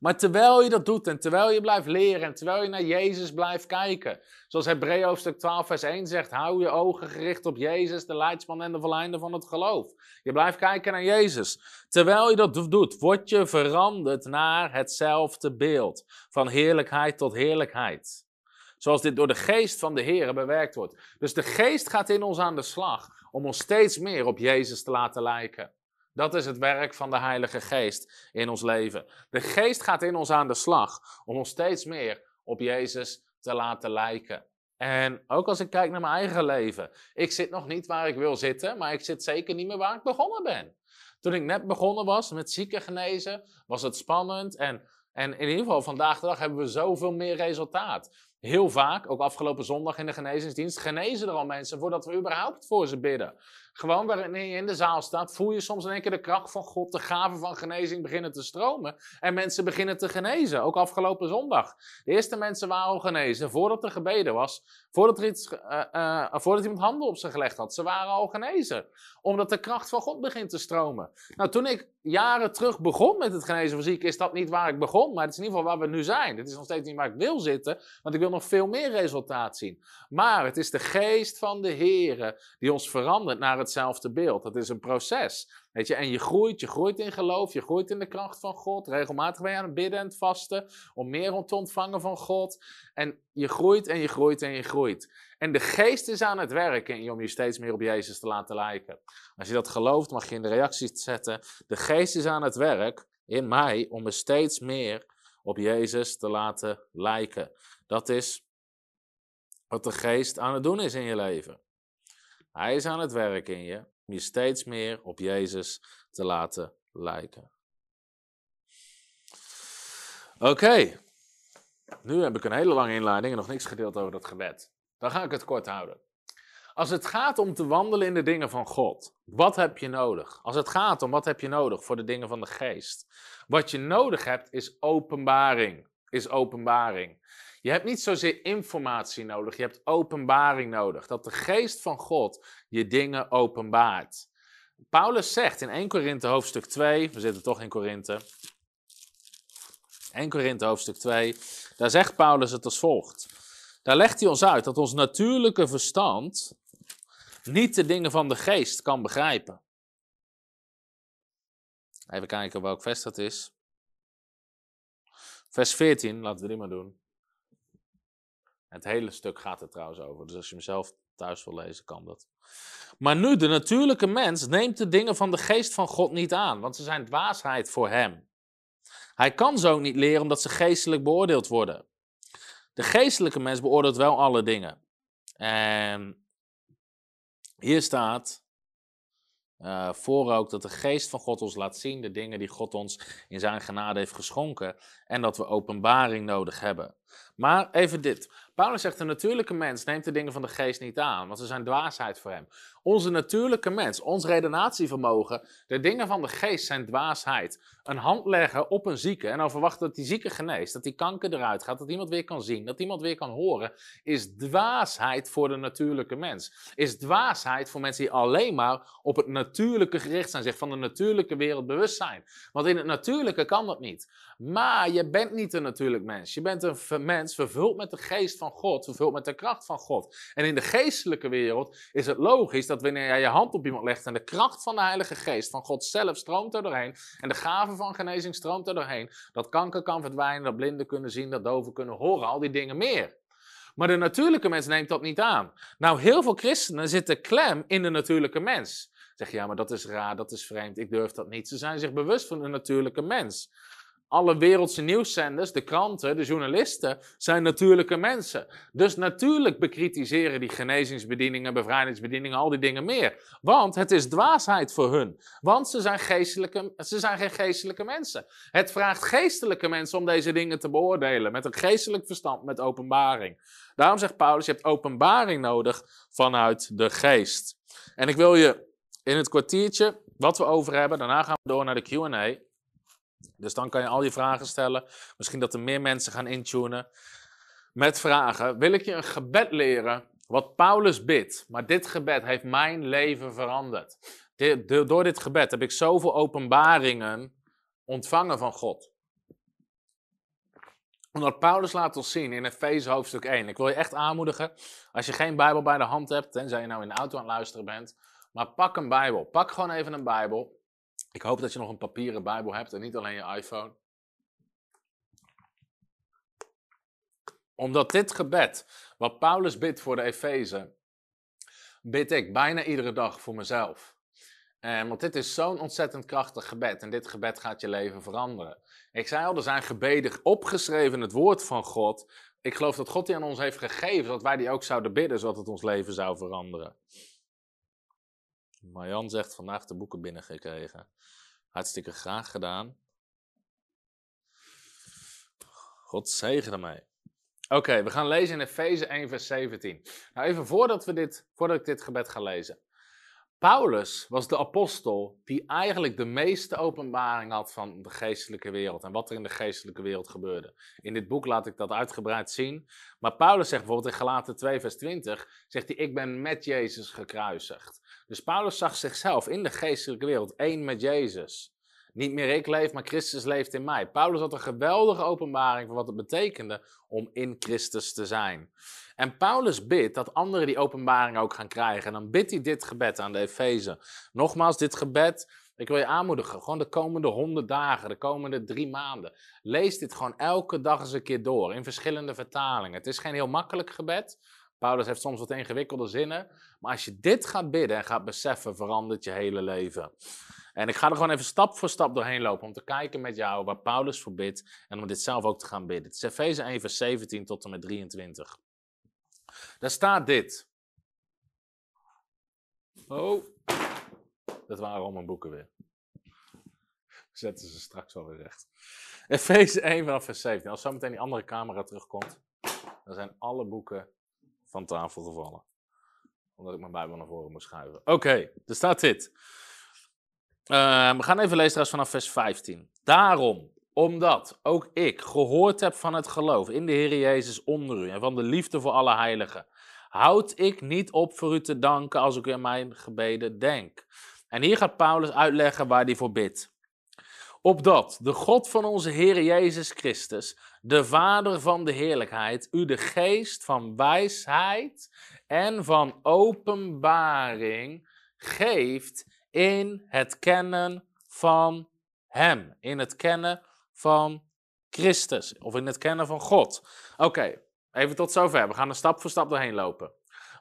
Speaker 1: Maar terwijl je dat doet en terwijl je blijft leren en terwijl je naar Jezus blijft kijken. Zoals Hebreeën hoofdstuk 12 vers 1 zegt, hou je ogen gericht op Jezus, de leidsman en de verleider van het geloof. Je blijft kijken naar Jezus. Terwijl je dat doet, word je veranderd naar hetzelfde beeld. Van heerlijkheid tot heerlijkheid. Zoals dit door de geest van de Heer bewerkt wordt. Dus de geest gaat in ons aan de slag om ons steeds meer op Jezus te laten lijken. Dat is het werk van de Heilige Geest in ons leven. De Geest gaat in ons aan de slag om ons steeds meer op Jezus te laten lijken. En ook als ik kijk naar mijn eigen leven. Ik zit nog niet waar ik wil zitten, maar ik zit zeker niet meer waar ik begonnen ben. Toen ik net begonnen was met zieken genezen, was het spannend. En, en in ieder geval vandaag de dag hebben we zoveel meer resultaat. Heel vaak, ook afgelopen zondag in de genezingsdienst, genezen er al mensen voordat we überhaupt voor ze bidden. Gewoon wanneer je in de zaal staat, voel je soms in één keer de kracht van God, de gaven van genezing beginnen te stromen. En mensen beginnen te genezen, ook afgelopen zondag. De eerste mensen waren al genezen voordat er gebeden was, voordat, er iets, uh, uh, voordat iemand handen op ze gelegd had. Ze waren al genezen, omdat de kracht van God begint te stromen. Nou, toen ik jaren terug begon met het genezen van zieken, is dat niet waar ik begon, maar het is in ieder geval waar we nu zijn. Het is nog steeds niet waar ik wil zitten, want ik wil nog veel meer resultaat zien. Maar het is de geest van de Heer die ons verandert naar hetzelfde beeld. Dat is een proces. Weet je, en je groeit, je groeit in geloof, je groeit in de kracht van God. Regelmatig ben je aan het bidden en het vasten om meer te ontvangen van God. En je groeit en je groeit en je groeit. En de geest is aan het werken om je steeds meer op Jezus te laten lijken. Als je dat gelooft, mag je in de reacties zetten. De geest is aan het werk in mij om me steeds meer op Jezus te laten lijken. Dat is wat de geest aan het doen is in je leven. Hij is aan het werk in je om je steeds meer op Jezus te laten lijken. Oké, nu heb ik een hele lange inleiding en nog niks gedeeld over dat gebed. Dan ga ik het kort houden. Als het gaat om te wandelen in de dingen van God, wat heb je nodig? Als het gaat om wat heb je nodig voor de dingen van de geest? Wat je nodig hebt is openbaring. Is openbaring. Je hebt niet zozeer informatie nodig, je hebt openbaring nodig. Dat de geest van God je dingen openbaart. Paulus zegt in 1 Korinthe hoofdstuk 2, we zitten toch in Korinthe. 1 Korinthe hoofdstuk 2, daar zegt Paulus het als volgt. Daar legt hij ons uit dat ons natuurlijke verstand niet de dingen van de geest kan begrijpen. Even kijken welk vers dat is. Vers 14, laten we die maar doen. Het hele stuk gaat er trouwens over, dus als je hem zelf thuis wil lezen, kan dat. Maar nu, de natuurlijke mens neemt de dingen van de geest van God niet aan, want ze zijn dwaasheid voor hem. Hij kan zo niet leren omdat ze geestelijk beoordeeld worden. De geestelijke mens beoordeelt wel alle dingen. En hier staat uh, voor ook dat de geest van God ons laat zien de dingen die God ons in zijn genade heeft geschonken. En dat we openbaring nodig hebben. Maar even dit. Paulus zegt, de natuurlijke mens neemt de dingen van de geest niet aan, want ze zijn dwaasheid voor hem. Onze natuurlijke mens, ons redenatievermogen, de dingen van de geest zijn dwaasheid. Een hand leggen op een zieke en dan verwachten dat die zieke geneest, dat die kanker eruit gaat, dat iemand weer kan zien, dat iemand weer kan horen, is dwaasheid voor de natuurlijke mens. Is dwaasheid voor mensen die alleen maar op het natuurlijke gericht zijn, zich van de natuurlijke wereld bewust zijn. Want in het natuurlijke kan dat niet. Maar je bent niet een natuurlijk mens. Je bent een mens vervuld met de geest van God, vervuld met de kracht van God. En in de geestelijke wereld is het logisch dat wanneer jij je hand op iemand legt en de kracht van de Heilige Geest van God zelf stroomt er doorheen en de gave van genezing stroomt er doorheen, dat kanker kan verdwijnen, dat blinden kunnen zien, dat doven kunnen horen, al die dingen meer. Maar de natuurlijke mens neemt dat niet aan. Nou, heel veel christenen zitten klem in de natuurlijke mens. Zeg je, ja, maar dat is raar, dat is vreemd, ik durf dat niet. Ze zijn zich bewust van de natuurlijke mens alle wereldse nieuwszenders, de kranten, de journalisten, zijn natuurlijke mensen. Dus natuurlijk bekritiseren die genezingsbedieningen, bevrijdingsbedieningen, al die dingen meer. Want het is dwaasheid voor hun. Want ze zijn, geestelijke, ze zijn geen geestelijke mensen. Het vraagt geestelijke mensen om deze dingen te beoordelen. Met een geestelijk verstand, met openbaring. Daarom zegt Paulus, je hebt openbaring nodig vanuit de geest. En ik wil je in het kwartiertje wat we over hebben, daarna gaan we door naar de Q&A. Dus dan kan je al die vragen stellen. Misschien dat er meer mensen gaan intunen. Met vragen. Wil ik je een gebed leren wat Paulus bidt? Maar dit gebed heeft mijn leven veranderd. door dit gebed heb ik zoveel openbaringen ontvangen van God. Omdat Paulus laat ons zien in Efeze hoofdstuk 1. Ik wil je echt aanmoedigen, als je geen Bijbel bij de hand hebt, tenzij je nou in de auto aan het luisteren bent, maar pak een Bijbel. Pak gewoon even een Bijbel. Ik hoop dat je nog een papieren Bijbel hebt en niet alleen je iPhone. Omdat dit gebed, wat Paulus bidt voor de Efeze, bid ik bijna iedere dag voor mezelf. Want dit is zo'n ontzettend krachtig gebed en dit gebed gaat je leven veranderen. Ik zei al, er zijn gebeden opgeschreven in het woord van God. Ik geloof dat God die aan ons heeft gegeven, dat wij die ook zouden bidden, zodat het ons leven zou veranderen. Marjan zegt vandaag de boeken binnengekregen. Hartstikke graag gedaan. God zegen ermee. Oké, we gaan lezen in Efeze 1, vers 17. Nou, even voordat, we dit, voordat ik dit gebed ga lezen. Paulus was de apostel die eigenlijk de meeste openbaring had van de geestelijke wereld en wat er in de geestelijke wereld gebeurde. In dit boek laat ik dat uitgebreid zien. Maar Paulus zegt bijvoorbeeld in Galaten 2, vers 20, zegt hij, ik ben met Jezus gekruisigd. Dus Paulus zag zichzelf in de geestelijke wereld één met Jezus. Niet meer ik leef, maar Christus leeft in mij. Paulus had een geweldige openbaring van wat het betekende om in Christus te zijn. En Paulus bidt dat anderen die openbaring ook gaan krijgen. En dan bidt hij dit gebed aan de Efeze. Nogmaals, dit gebed, ik wil je aanmoedigen, gewoon de komende honderd dagen, de komende drie maanden. Lees dit gewoon elke dag eens een keer door, in verschillende vertalingen. Het is geen heel makkelijk gebed. Paulus heeft soms wat ingewikkelde zinnen. Maar als je dit gaat bidden en gaat beseffen, verandert je hele leven. En ik ga er gewoon even stap voor stap doorheen lopen om te kijken met jou waar Paulus voor bidt en om dit zelf ook te gaan bidden. Het is Efeze 1 vers 17 tot en met 23. Daar staat dit. Oh, dat waren al mijn boeken weer. Zetten ze straks wel weer recht. Efeze 1 vanaf vers 17. Als zometeen die andere camera terugkomt, dan zijn alle boeken van tafel gevallen. Omdat ik mijn Bijbel naar voren moest schuiven. Oké, er staat dit. Uh, we gaan even lezen vanaf vers 15. Daarom, omdat ook ik gehoord heb van het geloof in de Heer Jezus onder u en van de liefde voor alle heiligen, houd ik niet op voor u te danken als ik in mijn gebeden denk. En hier gaat Paulus uitleggen waar hij voor bidt. Opdat de God van onze Heer Jezus Christus, de Vader van de heerlijkheid, u de geest van wijsheid en van openbaring geeft in het kennen van Hem, in het kennen van Christus of in het kennen van God. Oké, even tot zover. We gaan er stap voor stap doorheen lopen.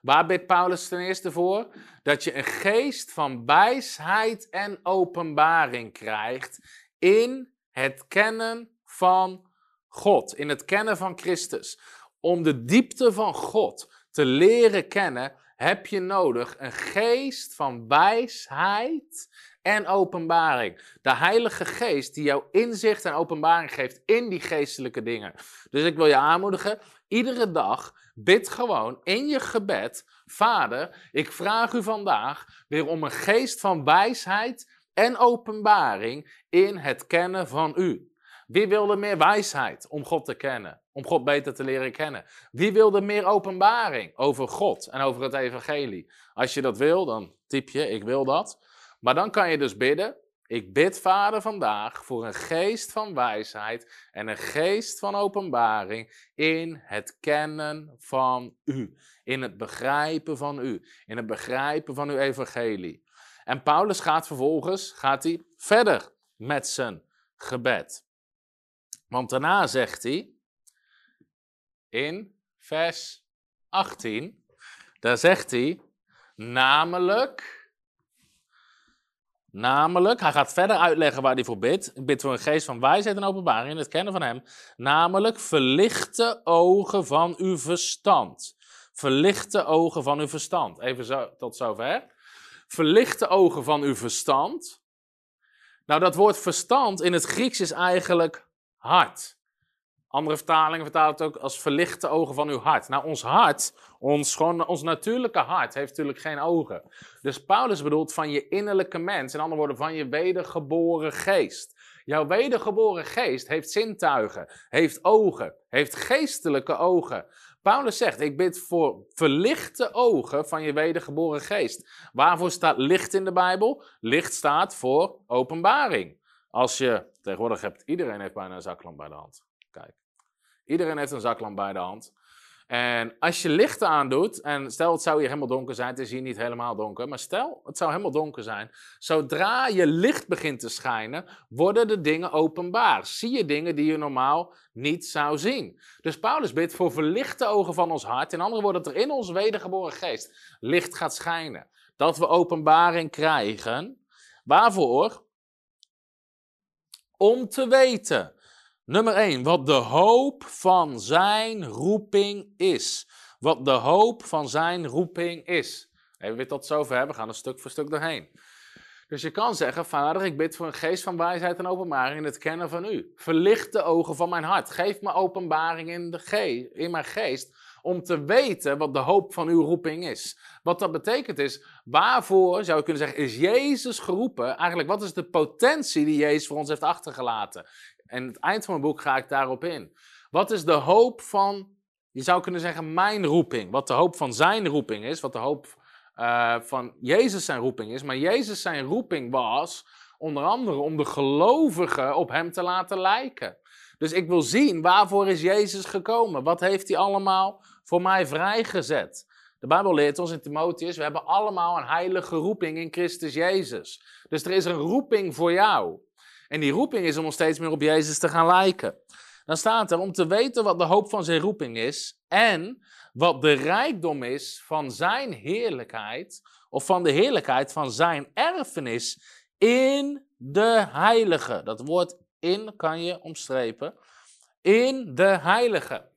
Speaker 1: Waar bidt Paulus ten eerste voor? Dat je een geest van wijsheid en openbaring krijgt in het kennen van God, in het kennen van Christus. Om de diepte van God te leren kennen, heb je nodig een geest van wijsheid en openbaring. De Heilige Geest die jou inzicht en openbaring geeft in die geestelijke dingen. Dus ik wil je aanmoedigen, iedere dag bid gewoon in je gebed, Vader, ik vraag u vandaag weer om een geest van wijsheid en openbaring in het kennen van u. Wie wilde meer wijsheid om God te kennen? Om God beter te leren kennen. Wie wilde meer openbaring over God en over het evangelie? Als je dat wil, dan typ je, ik wil dat. Maar dan kan je dus bidden, ik bid Vader vandaag voor een geest van wijsheid en een geest van openbaring in het kennen van U. In het begrijpen van U. In het begrijpen van uw evangelie. En Paulus gaat vervolgens gaat hij verder met zijn gebed. Want daarna zegt hij in vers 18, daar zegt hij, namelijk, namelijk, hij gaat verder uitleggen waar hij voor bidt. Ik bid voor een geest van wijsheid en openbaring in het kennen van hem. Namelijk, verlichte ogen van uw verstand. Verlichte ogen van uw verstand. Even zo, tot zover. Verlichte ogen van uw verstand. Nou, dat woord verstand in het Grieks is eigenlijk hart. Andere vertalingen vertalen het ook als verlichte ogen van uw hart. Nou, ons hart, ons, gewoon, ons natuurlijke hart, heeft natuurlijk geen ogen. Dus Paulus bedoelt van je innerlijke mens, in andere woorden van je wedergeboren geest. Jouw wedergeboren geest heeft zintuigen, heeft ogen, heeft geestelijke ogen. Paulus zegt, ik bid voor verlichte ogen van je wedergeboren geest. Waarvoor staat licht in de Bijbel? Licht staat voor openbaring. Als je, tegenwoordig hebt, iedereen heeft bijna een zaklamp bij de hand. Kijk. Iedereen heeft een zaklamp bij de hand. En als je lichten aandoet, en stel het zou hier helemaal donker zijn, het is hier niet helemaal donker, maar stel het zou helemaal donker zijn, zodra je licht begint te schijnen, worden de dingen openbaar. Zie je dingen die je normaal niet zou zien. Dus Paulus bidt voor verlichte ogen van ons hart, in andere woorden, dat er in ons wedergeboren geest licht gaat schijnen. Dat we openbaring krijgen. Waarvoor? Om te weten Nummer 1, wat de hoop van zijn roeping is. Wat de hoop van zijn roeping is. Even weer tot zover, we gaan een stuk voor stuk doorheen. Dus je kan zeggen, vader, ik bid voor een geest van wijsheid en openbaring in het kennen van u. Verlicht de ogen van mijn hart. Geef me openbaring in, de in mijn geest om te weten wat de hoop van uw roeping is. Wat dat betekent is, waarvoor, zou je kunnen zeggen, is Jezus geroepen? Eigenlijk, wat is de potentie die Jezus voor ons heeft achtergelaten? En het eind van mijn boek ga ik daarop in. Wat is de hoop van, je zou kunnen zeggen, mijn roeping? Wat de hoop van zijn roeping is, wat de hoop uh, van Jezus zijn roeping is. Maar Jezus zijn roeping was onder andere om de gelovigen op hem te laten lijken. Dus ik wil zien, waarvoor is Jezus gekomen? Wat heeft hij allemaal voor mij vrijgezet? De Bijbel leert ons in Timotheus, we hebben allemaal een heilige roeping in Christus Jezus. Dus er is een roeping voor jou. En die roeping is om ons steeds meer op Jezus te gaan lijken. Dan staat er om te weten wat de hoop van zijn roeping is en wat de rijkdom is van zijn heerlijkheid, of van de heerlijkheid van zijn erfenis in de heilige. Dat woord in kan je omstrepen. In de heilige.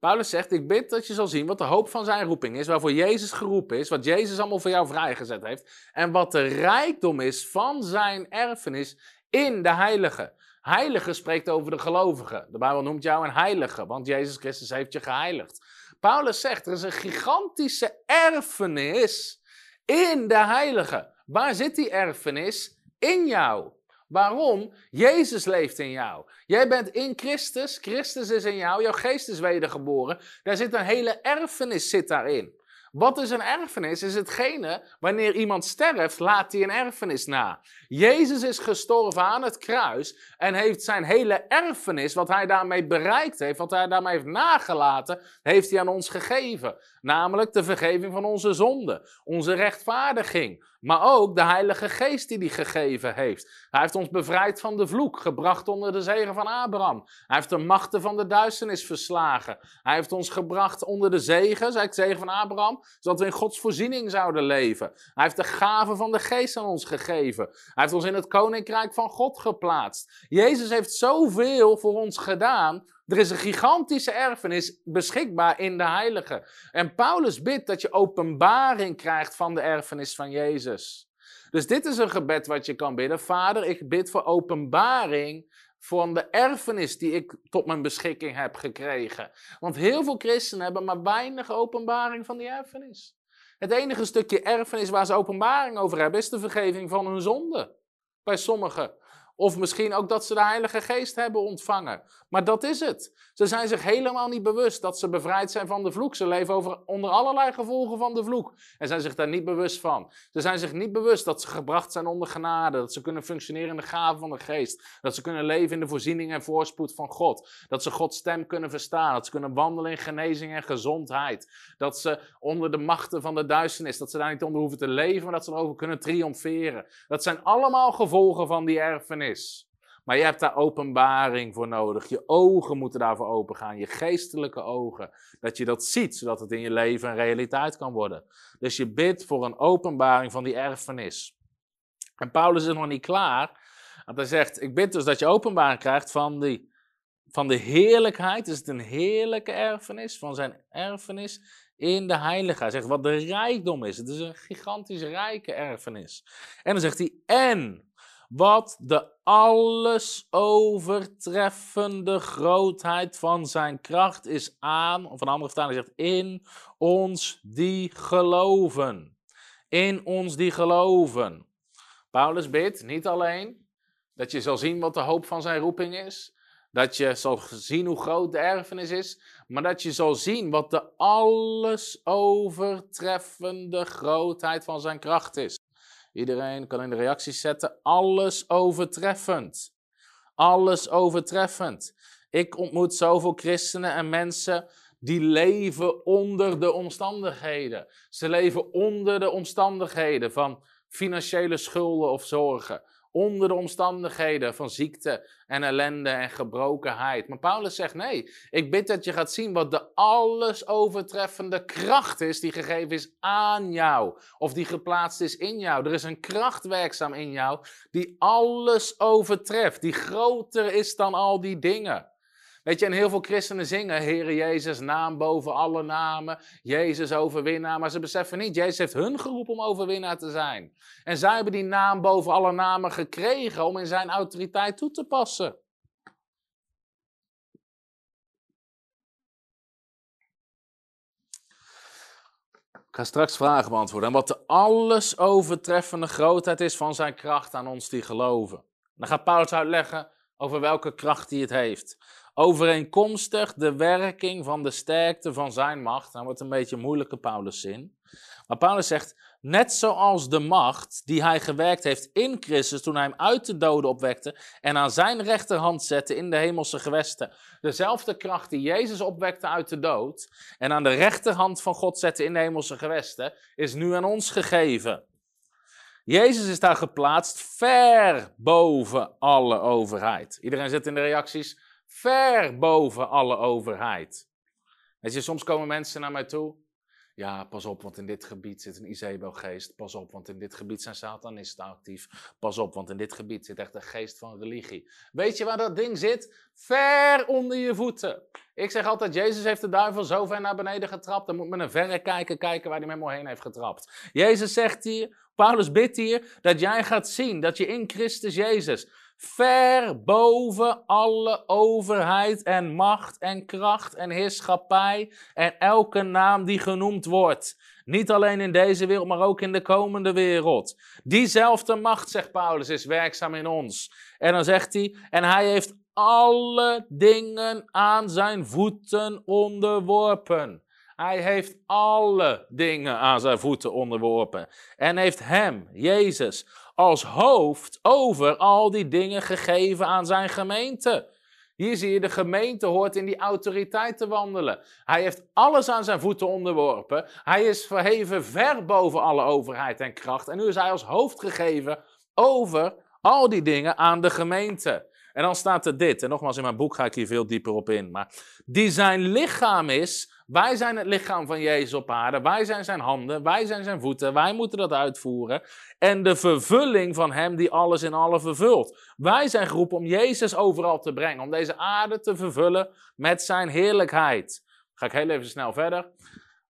Speaker 1: Paulus zegt, ik bid dat je zal zien wat de hoop van zijn roeping is, waarvoor Jezus geroepen is, wat Jezus allemaal voor jou vrijgezet heeft, en wat de rijkdom is van zijn erfenis in de heilige. Heilige spreekt over de gelovigen. De Bijbel noemt jou een heilige, want Jezus Christus heeft je geheiligd. Paulus zegt, er is een gigantische erfenis in de heilige. Waar zit die erfenis? In jou. Waarom? Jezus leeft in jou. Jij bent in Christus, Christus is in jou, jouw geest is wedergeboren. Daar zit een hele erfenis zit daarin. Wat is een erfenis? Is hetgene, wanneer iemand sterft, laat hij een erfenis na. Jezus is gestorven aan het kruis en heeft zijn hele erfenis, wat hij daarmee bereikt heeft, wat hij daarmee heeft nagelaten, heeft hij aan ons gegeven. Namelijk de vergeving van onze zonden, onze rechtvaardiging, maar ook de Heilige Geest die hij gegeven heeft. Hij heeft ons bevrijd van de vloek, gebracht onder de zegen van Abraham. Hij heeft de machten van de duisternis verslagen. Hij heeft ons gebracht onder de zegen, zei ik, zegen van Abraham, zodat we in Gods voorziening zouden leven. Hij heeft de gave van de Geest aan ons gegeven. Hij heeft ons in het koninkrijk van God geplaatst. Jezus heeft zoveel voor ons gedaan er is een gigantische erfenis beschikbaar in de Heilige. En Paulus bidt dat je openbaring krijgt van de erfenis van Jezus. Dus dit is een gebed wat je kan bidden. Vader, ik bid voor openbaring van de erfenis die ik tot mijn beschikking heb gekregen. Want heel veel christenen hebben maar weinig openbaring van die erfenis. Het enige stukje erfenis waar ze openbaring over hebben is de vergeving van hun zonde. Bij sommigen. Of misschien ook dat ze de Heilige Geest hebben ontvangen. Maar dat is het. Ze zijn zich helemaal niet bewust dat ze bevrijd zijn van de vloek. Ze leven over, onder allerlei gevolgen van de vloek. En zijn zich daar niet bewust van. Ze zijn zich niet bewust dat ze gebracht zijn onder genade. Dat ze kunnen functioneren in de gaven van de Geest. Dat ze kunnen leven in de voorziening en voorspoed van God. Dat ze Gods stem kunnen verstaan. Dat ze kunnen wandelen in genezing en gezondheid. Dat ze onder de machten van de duisternis, dat ze daar niet onder hoeven te leven, maar dat ze erover kunnen triomferen. Dat zijn allemaal gevolgen van die erfenis. Maar je hebt daar openbaring voor nodig. Je ogen moeten daarvoor open gaan. Je geestelijke ogen. Dat je dat ziet, zodat het in je leven een realiteit kan worden. Dus je bidt voor een openbaring van die erfenis. En Paulus is nog niet klaar. Want hij zegt, ik bid dus dat je openbaring krijgt van, die, van de heerlijkheid. Is het een heerlijke erfenis? Van zijn erfenis in de heilige. Hij zegt wat de rijkdom is. Het is een gigantisch rijke erfenis. En dan zegt hij, en wat de alles overtreffende grootheid van zijn kracht is aan, of een andere vertaling zegt, in ons die geloven. In ons die geloven. Paulus bidt niet alleen dat je zal zien wat de hoop van zijn roeping is, dat je zal zien hoe groot de erfenis is, maar dat je zal zien wat de alles overtreffende grootheid van zijn kracht is. Iedereen kan in de reacties zetten, alles overtreffend. Alles overtreffend. Ik ontmoet zoveel christenen en mensen die leven onder de omstandigheden. Ze leven onder de omstandigheden van financiële schulden of zorgen onder de omstandigheden van ziekte en ellende en gebrokenheid. Maar Paulus zegt nee, ik bid dat je gaat zien wat de alles overtreffende kracht is die gegeven is aan jou of die geplaatst is in jou. Er is een kracht werkzaam in jou die alles overtreft, die groter is dan al die dingen. Weet je, en heel veel christenen zingen, Heere Jezus, naam boven alle namen, Jezus overwinnaar. Maar ze beseffen niet, Jezus heeft hun geroepen om overwinnaar te zijn. En zij hebben die naam boven alle namen gekregen om in zijn autoriteit toe te passen. Ik ga straks vragen beantwoorden. En wat de alles overtreffende grootheid is van zijn kracht aan ons die geloven. Dan gaat Paulus uitleggen over welke kracht hij het heeft. Overeenkomstig de werking van de sterkte van zijn macht. Nou wordt een beetje een moeilijke Pauluszin. Maar Paulus zegt, net zoals de macht die hij gewerkt heeft in Christus toen hij hem uit de doden opwekte en aan zijn rechterhand zette in de hemelse gewesten. Dezelfde kracht die Jezus opwekte uit de dood en aan de rechterhand van God zette in de hemelse gewesten, is nu aan ons gegeven. Jezus is daar geplaatst ver boven alle overheid. Iedereen zit in de reacties ver boven alle overheid. Weet je, soms komen mensen naar mij toe ja, pas op, want in dit gebied zit een Izebel-geest. Pas op, want in dit gebied zijn satanisten actief. Pas op, want in dit gebied zit echt een geest van religie. Weet je waar dat ding zit? Ver onder je voeten. Ik zeg altijd, Jezus heeft de duivel zo ver naar beneden getrapt. Dan moet men een verre kijken, kijken waar hij met me heen heeft getrapt. Jezus zegt hier, Paulus bidt hier, dat jij gaat zien dat je in Christus Jezus ver boven alle overheid en macht en kracht en heerschappij en elke naam die genoemd wordt. Niet alleen in deze wereld, maar ook in de komende wereld. Diezelfde macht, zegt Paulus, is werkzaam in ons. En dan zegt hij, en hij heeft alle dingen aan zijn voeten onderworpen. Hij heeft alle dingen aan zijn voeten onderworpen. En heeft hem, Jezus, als hoofd over al die dingen gegeven aan zijn gemeente. Hier zie je, de gemeente hoort in die autoriteit te wandelen. Hij heeft alles aan zijn voeten onderworpen. Hij is verheven ver boven alle overheid en kracht. En nu is hij als hoofd gegeven over al die dingen aan de gemeente. En dan staat er dit, en nogmaals in mijn boek ga ik hier veel dieper op in, maar die zijn lichaam is wij zijn het lichaam van Jezus op aarde. Wij zijn zijn handen. Wij zijn zijn voeten. Wij moeten dat uitvoeren. En de vervulling van Hem die alles in alle vervult. Wij zijn geroepen om Jezus overal te brengen. Om deze aarde te vervullen met zijn heerlijkheid. Ga ik heel even snel verder.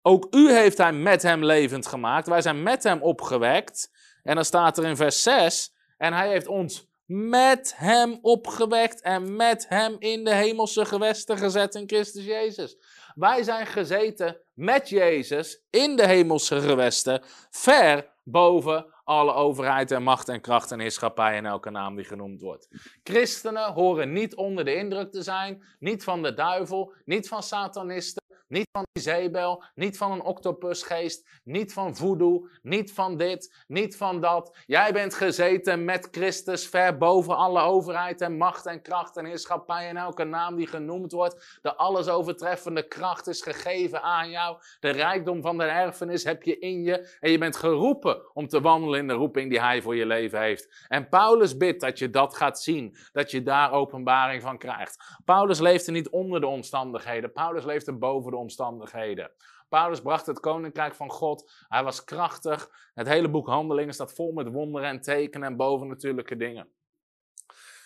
Speaker 1: Ook u heeft Hij met Hem levend gemaakt. Wij zijn met Hem opgewekt. En dan staat er in vers 6. En Hij heeft ons met hem opgewekt en met hem in de hemelse gewesten gezet in Christus Jezus. Wij zijn gezeten met Jezus in de hemelse gewesten, ver boven alle overheid en macht en kracht en heerschappij en elke naam die genoemd wordt. Christenen horen niet onder de indruk te zijn, niet van de duivel, niet van satanisten, niet van Isabel, niet van een octopusgeest, niet van voodoo, niet van dit, niet van dat. Jij bent gezeten met Christus ver boven alle overheid en macht en kracht en heerschappij en elke naam die genoemd wordt. De alles overtreffende kracht is gegeven aan jou. De rijkdom van de erfenis heb je in je en je bent geroepen om te wandelen in de roeping die hij voor je leven heeft. En Paulus bidt dat je dat gaat zien, dat je daar openbaring van krijgt. Paulus leefde niet onder de omstandigheden, Paulus leefde boven de omstandigheden. Paulus bracht het koninkrijk van God. Hij was krachtig. Het hele boek Handelingen staat vol met wonderen en tekenen en bovennatuurlijke dingen.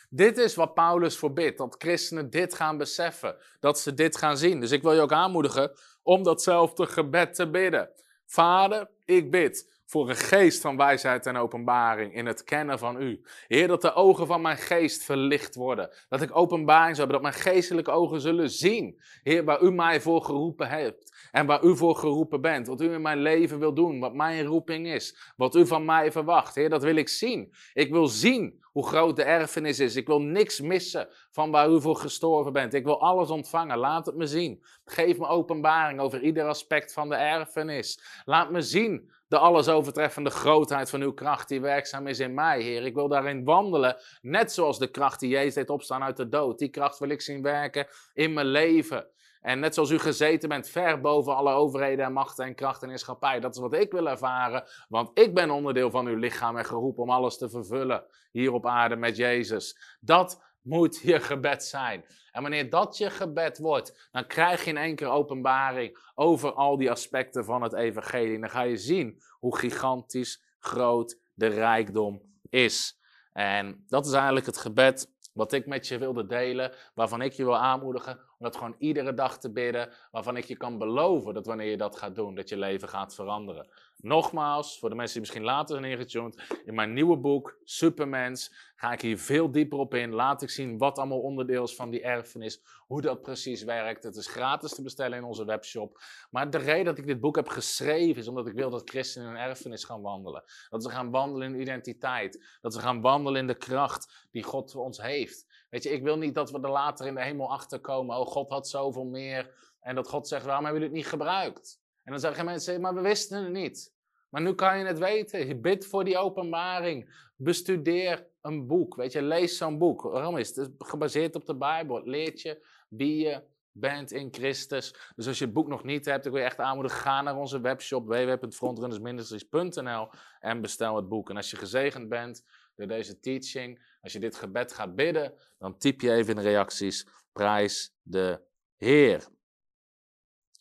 Speaker 1: Dit is wat Paulus voorbidt, dat christenen dit gaan beseffen, dat ze dit gaan zien. Dus ik wil je ook aanmoedigen om datzelfde gebed te bidden. Vader, ik bid voor een geest van wijsheid en openbaring in het kennen van u. Heer, dat de ogen van mijn geest verlicht worden. Dat ik openbaring zou hebben, dat mijn geestelijke ogen zullen zien. Heer, waar u mij voor geroepen hebt en waar u voor geroepen bent. Wat u in mijn leven wil doen, wat mijn roeping is. Wat u van mij verwacht. Heer, dat wil ik zien. Ik wil zien hoe groot de erfenis is. Ik wil niks missen van waar u voor gestorven bent. Ik wil alles ontvangen. Laat het me zien. Geef me openbaring over ieder aspect van de erfenis. Laat me zien de alles overtreffende grootheid van uw kracht die werkzaam is in mij, Heer. Ik wil daarin wandelen, net zoals de kracht die Jezus deed opstaan uit de dood. Die kracht wil ik zien werken in mijn leven. En net zoals u gezeten bent, ver boven alle overheden en machten en krachten en heerschappij. Dat is wat ik wil ervaren, want ik ben onderdeel van uw lichaam en geroepen om alles te vervullen hier op aarde met Jezus. Dat moet je gebed zijn. En wanneer dat je gebed wordt, dan krijg je in één keer openbaring over al die aspecten van het evangelie. En dan ga je zien hoe gigantisch groot de rijkdom is. En dat is eigenlijk het gebed wat ik met je wilde delen, waarvan ik je wil aanmoedigen om dat gewoon iedere dag te bidden, waarvan ik je kan beloven dat wanneer je dat gaat doen, dat je leven gaat veranderen. Nogmaals, voor de mensen die misschien later zijn ingetuned, in mijn nieuwe boek Supermens ga ik hier veel dieper op in. Laat ik zien wat allemaal onderdeel is van die erfenis, hoe dat precies werkt. Het is gratis te bestellen in onze webshop. Maar de reden dat ik dit boek heb geschreven is omdat ik wil dat christenen in een erfenis gaan wandelen. Dat ze gaan wandelen in identiteit. Dat ze gaan wandelen in de kracht die God voor ons heeft. Weet je, ik wil niet dat we er later in de hemel achter komen. Oh, God had zoveel meer. En dat God zegt, waarom hebben jullie het niet gebruikt? En dan zeggen mensen, maar we wisten het niet. Maar nu kan je het weten. Je bidt voor die openbaring. Bestudeer een boek. Weet je, lees zo'n boek. Waarom is het? Gebaseerd op de Bijbel. Leert je wie je bent in Christus. Dus als je het boek nog niet hebt, ik wil je echt aanmoedigen, ga naar onze webshop www.frontrunnersministries.nl en bestel het boek. En als je gezegend bent door deze teaching, als je dit gebed gaat bidden, dan typ je even in de reacties, prijs de Heer.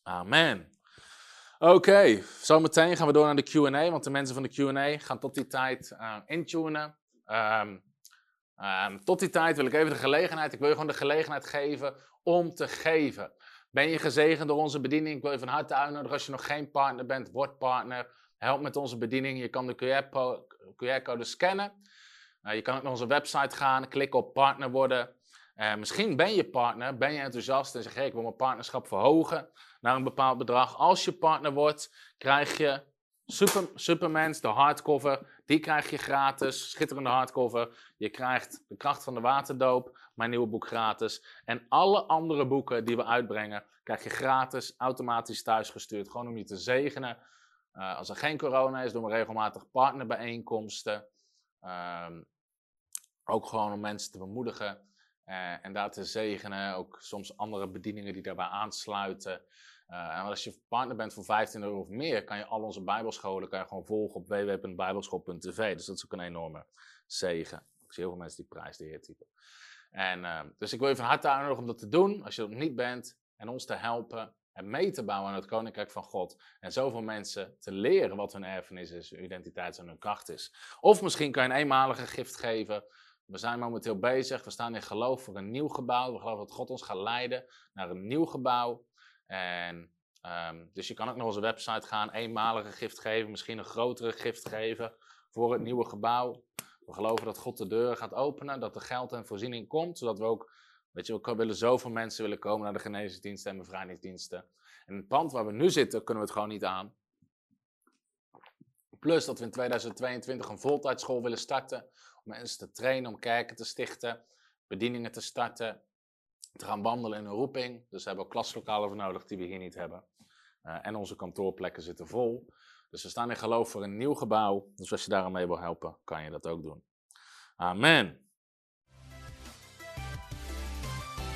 Speaker 1: Amen. Oké, zometeen gaan we door naar de Q&A, want de mensen van de Q&A gaan tot die tijd uh, intunen. Um, um, tot die tijd wil ik even de gelegenheid, ik wil je gewoon de gelegenheid geven om te geven. Ben je gezegend door onze bediening? Ik wil je van harte uitnodigen als je nog geen partner bent, word partner. Help met onze bediening. Je kan de QR-code scannen. Uh, je kan ook naar onze website gaan, klik op partner worden. Uh, misschien ben je partner, ben je enthousiast en zeg hey, ik wil mijn partnerschap verhogen naar een bepaald bedrag. Als je partner wordt, krijg je Super, Supermans, de hardcover. Die krijg je gratis, schitterende hardcover. Je krijgt De Kracht van de Waterdoop, mijn nieuwe boek gratis. En alle andere boeken die we uitbrengen, krijg je gratis, automatisch thuisgestuurd. Gewoon om je te zegenen. Uh, als er geen corona is, doen we regelmatig partnerbijeenkomsten. Um, ook gewoon om mensen te bemoedigen. Uh, en daar te zegenen. Ook soms andere bedieningen die daarbij aansluiten. Uh, en als je partner bent voor 15 euro of meer, kan je al onze bijbelscholen kan je gewoon volgen op www.bijbelschool.tv. Dus dat is ook een enorme zegen. Ik zie heel veel mensen die prijs de Heer typen. En, uh, dus ik wil je van harte uitnodigen om dat te doen, als je dat niet bent, en ons te helpen en mee te bouwen aan het Koninkrijk van God. En zoveel mensen te leren wat hun erfenis is, hun identiteit en hun kracht is. Of misschien kan je een eenmalige gift geven. We zijn momenteel bezig, we staan in geloof voor een nieuw gebouw. We geloven dat God ons gaat leiden naar een nieuw gebouw. En, um, dus je kan ook naar onze website gaan, eenmalige gift geven, misschien een grotere gift geven voor het nieuwe gebouw. We geloven dat God de deuren gaat openen, dat er geld en voorziening komt, zodat we ook, weet je, we willen zoveel mensen willen komen naar de genezingsdiensten en bevrijdingsdiensten. En het pand waar we nu zitten, kunnen we het gewoon niet aan. Plus dat we in 2022 een voltijdschool willen starten, om mensen te trainen, om kerken te stichten, bedieningen te starten, te gaan wandelen in een roeping. Dus we hebben ook klaslokalen voor nodig die we hier niet hebben. Uh, en onze kantoorplekken zitten vol. Dus we staan in geloof voor een nieuw gebouw. Dus als je daar mee wil helpen, kan je dat ook doen. Amen.